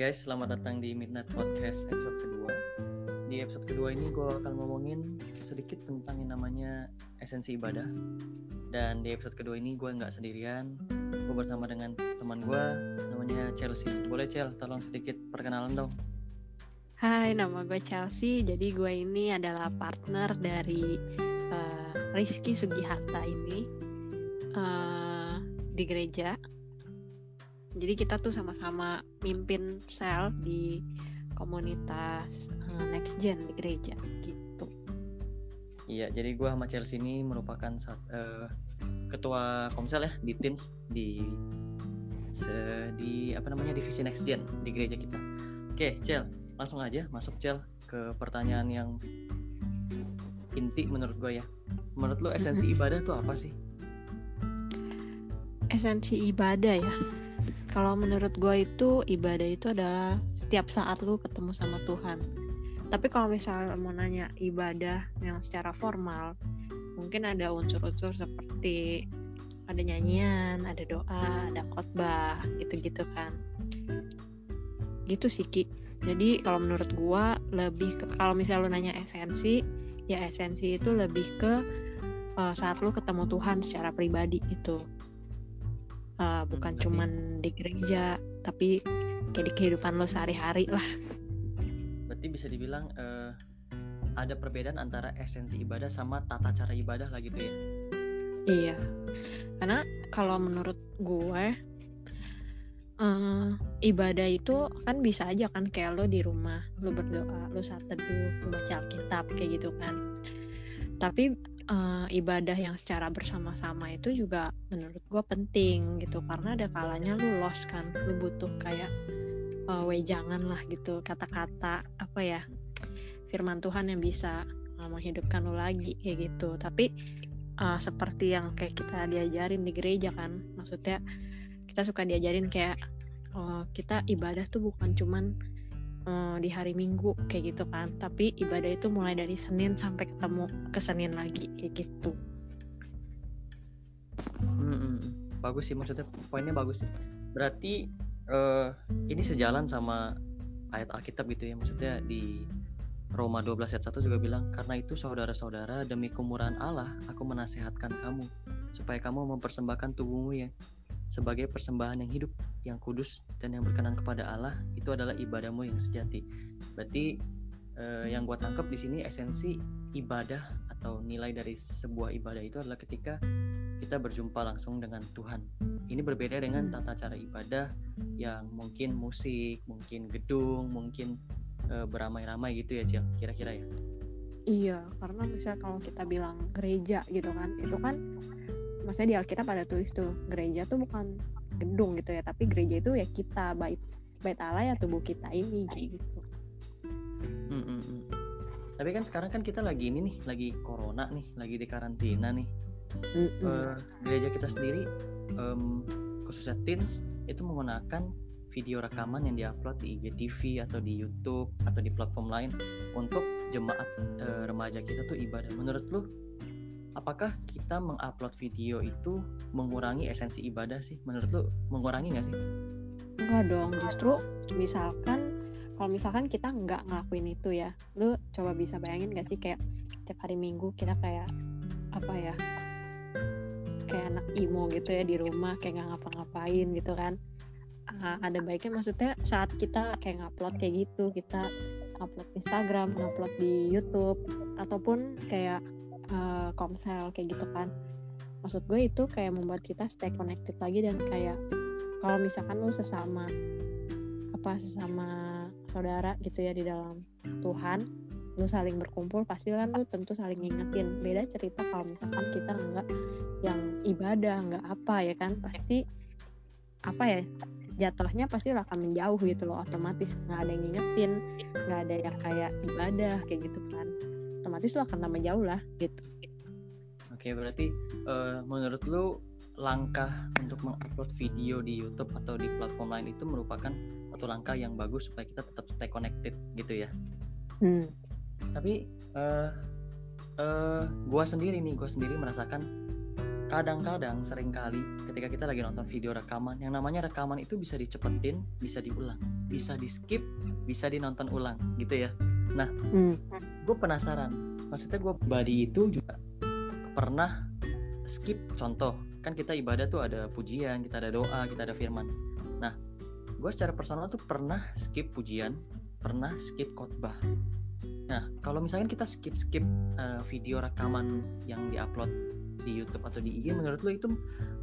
guys, selamat datang di Midnight Podcast episode kedua. Di episode kedua ini gue akan ngomongin sedikit tentang yang namanya esensi ibadah. Dan di episode kedua ini gue nggak sendirian, gue bersama dengan teman gue namanya Chelsea. Boleh Chel, tolong sedikit perkenalan dong. Hai, nama gue Chelsea. Jadi gue ini adalah partner dari uh, Rizky Sugiharta ini uh, di gereja jadi kita tuh sama-sama mimpin sel di komunitas uh, next gen di gereja gitu. Iya jadi gue sama Chelsea ini merupakan saat, uh, ketua komsel ya di teens di se, di apa namanya divisi next gen di gereja kita. Oke Chel langsung aja masuk Chel ke pertanyaan yang inti menurut gue ya. Menurut lo esensi ibadah tuh apa sih? Esensi ibadah ya kalau menurut gue itu ibadah itu adalah setiap saat lu ketemu sama Tuhan tapi kalau misalnya mau nanya ibadah yang secara formal mungkin ada unsur-unsur seperti ada nyanyian, ada doa, ada khotbah, gitu-gitu kan. Gitu sih Ki. Jadi kalau menurut gue lebih ke kalau misalnya lu nanya esensi, ya esensi itu lebih ke uh, saat lu ketemu Tuhan secara pribadi gitu uh, bukan hmm, cuman di gereja tapi kayak di kehidupan lo sehari-hari lah. Berarti bisa dibilang uh, ada perbedaan antara esensi ibadah sama tata cara ibadah lah gitu ya? Iya. Karena kalau menurut gue uh, ibadah itu kan bisa aja kan kayak lo di rumah lo berdoa lo saat teduh lo baca Alkitab kayak gitu kan. Tapi uh, ibadah yang secara bersama-sama itu juga menurut gue penting gitu. Karena ada kalanya lu lost kan lu butuh kayak uh, wejangan lah gitu kata-kata apa ya firman Tuhan yang bisa uh, menghidupkan lu lagi kayak gitu. Tapi uh, seperti yang kayak kita diajarin di gereja kan maksudnya kita suka diajarin kayak uh, kita ibadah tuh bukan cuman uh, di hari Minggu kayak gitu kan. Tapi ibadah itu mulai dari Senin sampai ketemu ke Senin lagi kayak gitu. Hmm, bagus sih maksudnya poinnya bagus sih. Berarti uh, ini sejalan sama ayat Alkitab gitu ya maksudnya di Roma 12 ayat 1 juga bilang karena itu saudara-saudara demi kemurahan Allah aku menasehatkan kamu supaya kamu mempersembahkan tubuhmu ya sebagai persembahan yang hidup, yang kudus dan yang berkenan kepada Allah itu adalah ibadahmu yang sejati. Berarti eh, yang gue tangkap di sini esensi ibadah atau nilai dari sebuah ibadah itu adalah ketika kita berjumpa langsung dengan Tuhan. Ini berbeda dengan tata cara ibadah yang mungkin musik, mungkin gedung, mungkin eh, beramai-ramai gitu ya, Cil. Kira-kira ya. Iya, karena misalnya kalau kita bilang gereja gitu kan, itu kan maksudnya di Alkitab ada tulis tuh gereja tuh bukan gedung gitu ya tapi gereja itu ya kita bait bait Allah ya tubuh kita ini kayak gitu. Hmm, hmm. tapi kan sekarang kan kita lagi ini nih lagi corona nih lagi di karantina nih. Mm uh, gereja kita sendiri um, khususnya teens itu menggunakan video rekaman yang diupload di IGTV atau di YouTube atau di platform lain untuk jemaat uh, remaja kita tuh ibadah. Menurut lu apakah kita mengupload video itu mengurangi esensi ibadah sih? Menurut lu mengurangi nggak sih? Enggak dong, justru misalkan kalau misalkan kita nggak ngelakuin itu ya, lu coba bisa bayangin gak sih kayak setiap hari minggu kita kayak apa ya, kayak anak imo gitu ya di rumah kayak nggak ngapa-ngapain gitu kan? Uh, ada baiknya maksudnya saat kita kayak ngupload kayak gitu kita upload Instagram, ngupload di YouTube ataupun kayak uh, komsel kayak gitu kan. Maksud gue itu kayak membuat kita stay connected lagi dan kayak kalau misalkan lu sesama apa sesama saudara gitu ya di dalam Tuhan lu saling berkumpul pasti kan lu tentu saling ngingetin. Beda cerita kalau misalkan kita nggak yang ibadah nggak apa ya kan pasti apa ya jatuhnya pasti akan menjauh gitu loh otomatis. Nggak ada yang ngingetin nggak ada yang kayak ibadah kayak gitu kan otomatis lo akan tambah jauh lah gitu. Oke berarti uh, menurut lo langkah untuk mengupload video di YouTube atau di platform lain itu merupakan satu langkah yang bagus supaya kita tetap stay connected gitu ya? Hmm. tapi uh, uh, gua sendiri nih gua sendiri merasakan kadang-kadang sering kali ketika kita lagi nonton video rekaman yang namanya rekaman itu bisa dicepetin bisa diulang bisa di skip bisa dinonton ulang gitu ya Hmm. gue penasaran. Maksudnya gue body itu juga pernah skip contoh. Kan kita ibadah tuh ada pujian kita ada doa kita ada firman. Nah gue secara personal tuh pernah skip pujian pernah skip khotbah. Nah kalau misalkan kita skip skip eh, video rekaman yang diupload di YouTube atau di IG menurut lo itu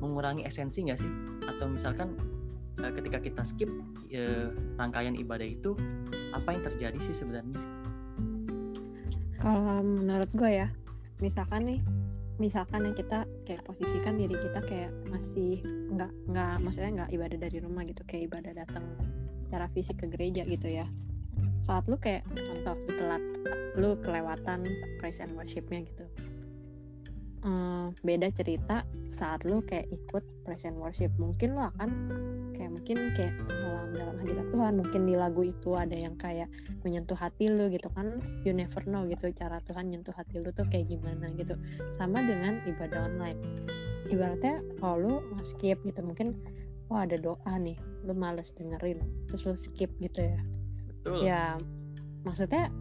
mengurangi esensi nggak sih? Atau misalkan eh, ketika kita skip eh, rangkaian ibadah itu apa yang terjadi sih sebenarnya Kalau menurut gue ya, misalkan nih, misalkan yang kita kayak posisikan diri kita kayak masih nggak nggak maksudnya nggak ibadah dari rumah gitu, kayak ibadah datang secara fisik ke gereja gitu ya. Saat lu kayak contoh lu telat, lu kelewatan praise and worshipnya gitu. Hmm, beda cerita saat lu kayak ikut praise and worship, mungkin lu akan kayak mungkin kayak tenggelam dalam hadirat Tuhan, mungkin di lagu itu ada yang kayak menyentuh hati lu gitu kan. You never know gitu cara Tuhan nyentuh hati lu tuh kayak gimana gitu. Sama dengan ibadah online. Ibaratnya kalau lu skip gitu mungkin oh ada doa nih lu males dengerin. Terus lu skip gitu ya. Betul. Ya maksudnya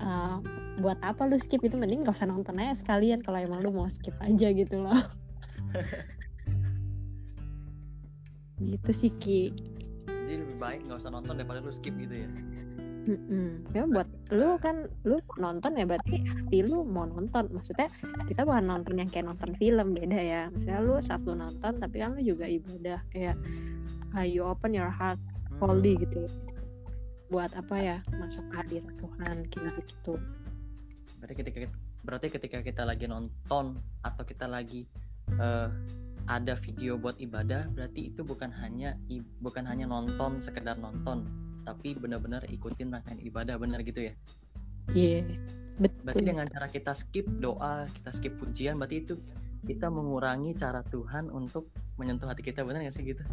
uh, buat apa lu skip? Itu mending gak usah nonton aja sekalian kalau emang lu mau skip aja gitu loh. Gitu sih Ki. Jadi lebih baik nggak usah nonton daripada lu skip gitu ya? Mm-mm. Ya buat lu kan lu nonton ya berarti hati lu mau nonton. Maksudnya kita bukan nonton yang kayak nonton film beda ya. Maksudnya lu satu nonton tapi kan lu juga ibadah kayak uh, you open your heart Hmm. wholly gitu buat apa ya? Masuk ke hadirat Tuhan kayak gitu berarti ketika berarti ketika kita lagi nonton atau kita lagi eh, ada video buat ibadah berarti itu bukan hanya bukan hanya nonton sekedar nonton tapi benar-benar ikutin rangkaian ibadah benar gitu ya? Iya berarti betul. dengan cara kita skip doa kita skip pujian berarti itu kita mengurangi cara Tuhan untuk menyentuh hati kita benar nggak sih gitu?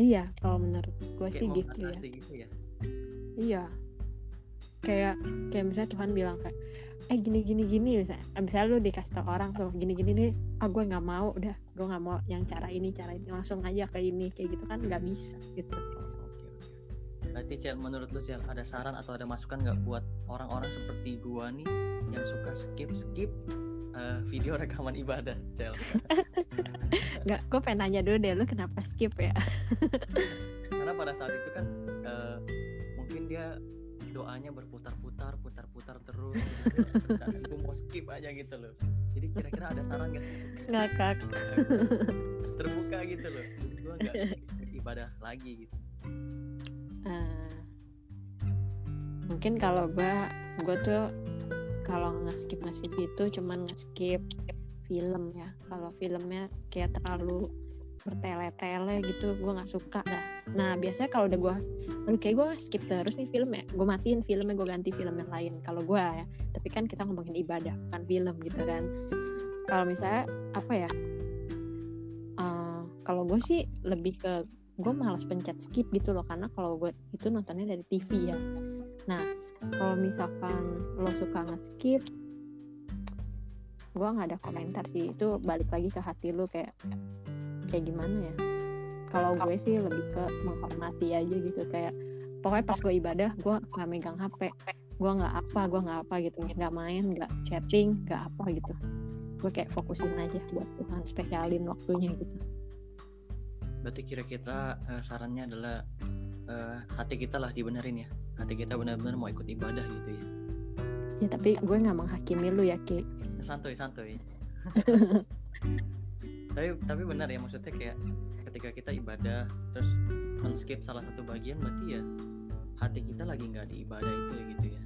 Iya kalau menurut gue Kayak sih gitu ya. gitu ya? Iya. Kayak kayak misalnya Tuhan bilang kayak eh gini gini gini misalnya, misalnya lu dikasih tau orang tuh gini gini nih, ah gue nggak mau, udah gue nggak mau yang cara ini cara ini langsung aja ke ini kayak gitu kan nggak bisa gitu. Oke, oke. Berarti Cel, menurut lu Cel, ada saran atau ada masukan nggak buat orang-orang seperti gua nih yang suka skip skip eh, video rekaman ibadah, Cel? Nggak, gue pengen nanya dulu deh lu kenapa skip ya? Karena pada saat itu kan dia doanya berputar-putar, putar-putar terus. Gitu. Dan gue mau skip aja gitu loh. Jadi kira-kira ada saran nggak sih Ngakak. terbuka gitu loh? Gue nggak skip ibadah lagi gitu. Eh, mungkin kalau gue gue tuh kalau nge-skip nge-skip gitu cuman nge-skip film ya kalau filmnya kayak terlalu bertele-tele gitu gue nggak suka dah. Nah biasanya kalau udah gue aduh kayak gue skip terus nih filmnya gue matiin filmnya gue ganti film yang lain. Kalau gue ya tapi kan kita ngomongin ibadah bukan film gitu kan. Kalau misalnya apa ya eh, kalau gue sih lebih ke gue malas pencet skip gitu loh karena kalau gue itu nontonnya dari TV ya. Nah kalau misalkan lo suka nge-skip gue nggak ada komentar sih. Itu balik lagi ke hati lo kayak kayak gimana ya? Kalau gue sih lebih ke menghormati aja gitu kayak pokoknya pas gue ibadah gue nggak megang HP gue nggak apa gue nggak apa gitu nggak main nggak chatting nggak apa gitu. Gue kayak fokusin aja buat Tuhan spesialin waktunya gitu. Berarti kira-kira eh, sarannya adalah eh, hati kita lah dibenerin ya. Hati kita benar-benar mau ikut ibadah gitu ya. ya tapi gue nggak menghakimi lu ya Ki. Santuy santuy tapi tapi benar ya maksudnya kayak ketika kita ibadah terus men-skip salah satu bagian berarti ya hati kita lagi nggak di ibadah itu ya gitu ya?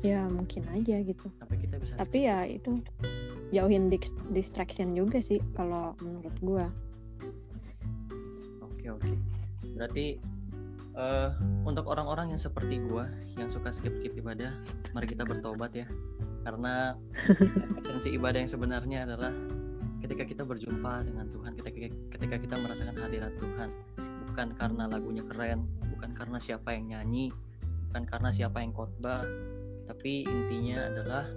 Ya mungkin aja gitu. Sampai kita bisa skip. tapi ya itu jauhin dis- distraction juga sih kalau menurut gue oke oke. Berarti eh untuk orang-orang yang seperti gua yang suka skip skip ibadah mari kita bertobat ya. Karena esensi ibadah yang sebenarnya adalah ketika kita berjumpa dengan Tuhan ketika ketika kita merasakan hadirat Tuhan bukan karena lagunya keren bukan karena siapa yang nyanyi bukan karena siapa yang khotbah tapi intinya adalah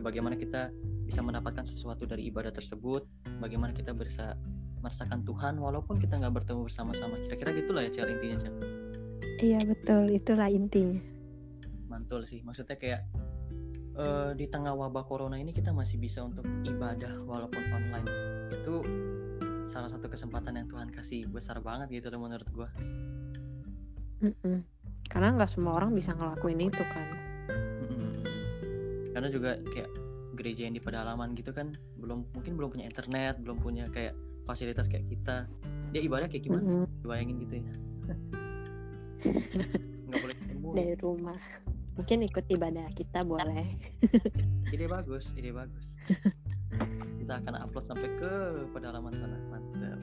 bagaimana kita bisa mendapatkan sesuatu dari ibadah tersebut bagaimana kita bisa merasakan Tuhan walaupun kita nggak bertemu bersama-sama. Kira-kira gitulah ya Cel intinya Cel. Iya betul. Itulah intinya. Mantul sih. Maksudnya kayak uh, di tengah wabah corona ini kita masih bisa untuk ibadah walaupun online. Itu salah satu kesempatan yang Tuhan kasih besar banget gitu loh menurut Mm-mm. karena nggak semua orang bisa ngelakuin itu kan? Mm-mm. karena juga kayak gereja yang di pedalaman gitu kan belum mungkin belum punya internet belum punya kayak fasilitas kayak kita. Dia ibadah kayak gimana? Mm-mm. bayangin gitu ya. Nggak boleh dari rumah mungkin ikut ibadah kita boleh. Ide bagus ide bagus. Kita akan upload sampai ke pedalaman sana. Mantap.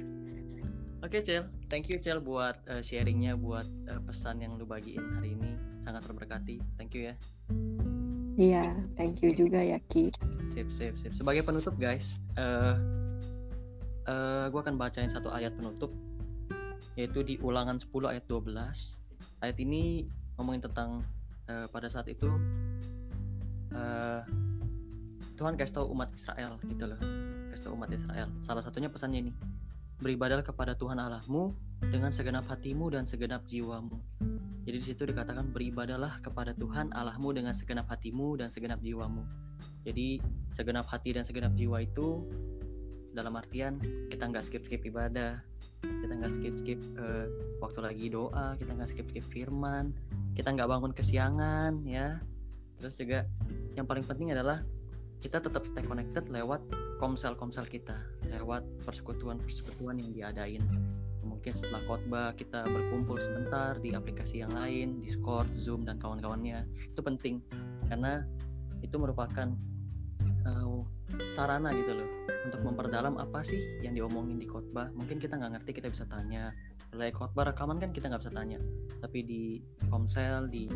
Oke Cel. Thank you Cel buat uh, sharingnya buat uh, pesan yang lu bagiin hari ini. Sangat terberkati. Thank you ya. Iya thank you juga ya Ki. Sip sip sip. Sebagai penutup guys uh, uh, gue akan bacain satu ayat penutup yaitu di ulangan 10 ayat 12 ayat ini ngomongin tentang uh, pada saat itu uh, Tuhan kasih tahu umat Israel gitu loh. Kasih tahu umat Israel. Salah satunya pesannya ini beribadalah kepada Tuhan Allahmu dengan segenap hatimu dan segenap jiwamu. Jadi di situ dikatakan beribadalah kepada Tuhan Allahmu dengan segenap hatimu dan segenap jiwamu. Jadi segenap hati dan segenap jiwa itu dalam artian kita nggak skip skip ibadah kita nggak skip skip uh, waktu lagi doa kita nggak skip skip firman kita nggak bangun kesiangan ya. Terus juga yang paling penting adalah kita tetap stay connected lewat komsel komsel kita lewat persekutuan persekutuan yang diadain. Mungkin setelah khotbah kita berkumpul sebentar di aplikasi yang lain Discord Zoom dan kawan-kawannya. Itu penting karena itu merupakan uh, sarana gitu loh untuk memperdalam apa sih yang diomongin di khotbah. Mungkin kita nggak ngerti kita bisa tanya mulai khotbah rekaman kan kita nggak bisa tanya. Tapi di komsel di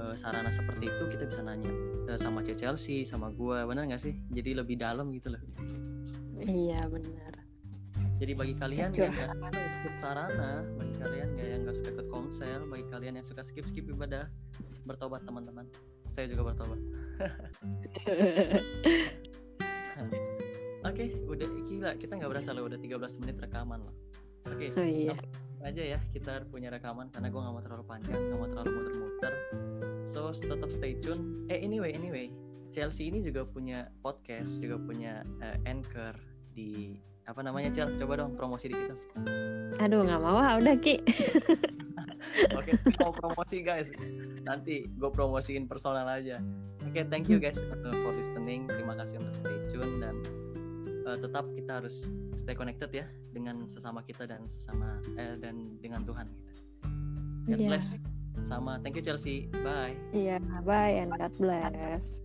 uh, sarana seperti itu kita bisa nanya uh, sama C Chelsea sama gua. Benar nggak sih? Jadi lebih dalam gitu loh. Iya benar. Jadi bagi kalian yang nggak suka ikut sarana bagi kalian yang nggak suka ikut komsel bagi kalian yang suka skip skip ibadah bertobat teman-teman. Saya juga bertobat. Oke, okay, udah gila. Kita nggak berasa loh udah 13 menit rekaman loh. Oke, okay, oh, iya. aja ya kita punya rekaman karena gue nggak mau terlalu panjang, nggak mau terlalu muter-muter. So tetap stay tune. Eh anyway, anyway, Chelsea ini juga punya podcast, juga punya uh, anchor di apa namanya Cel? Coba dong promosi dikit dong. Aduh nggak mau ah udah Ki. Oke, okay, mau promosi guys. Nanti gue promosiin personal aja. Oke, okay, thank you guys for listening. Terima kasih untuk stay tune dan uh, tetap kita harus stay connected ya dengan sesama kita dan sesama eh, dan dengan Tuhan gitu. God yeah. bless. Sama thank you Chelsea. Bye. Iya, yeah, bye and God bless.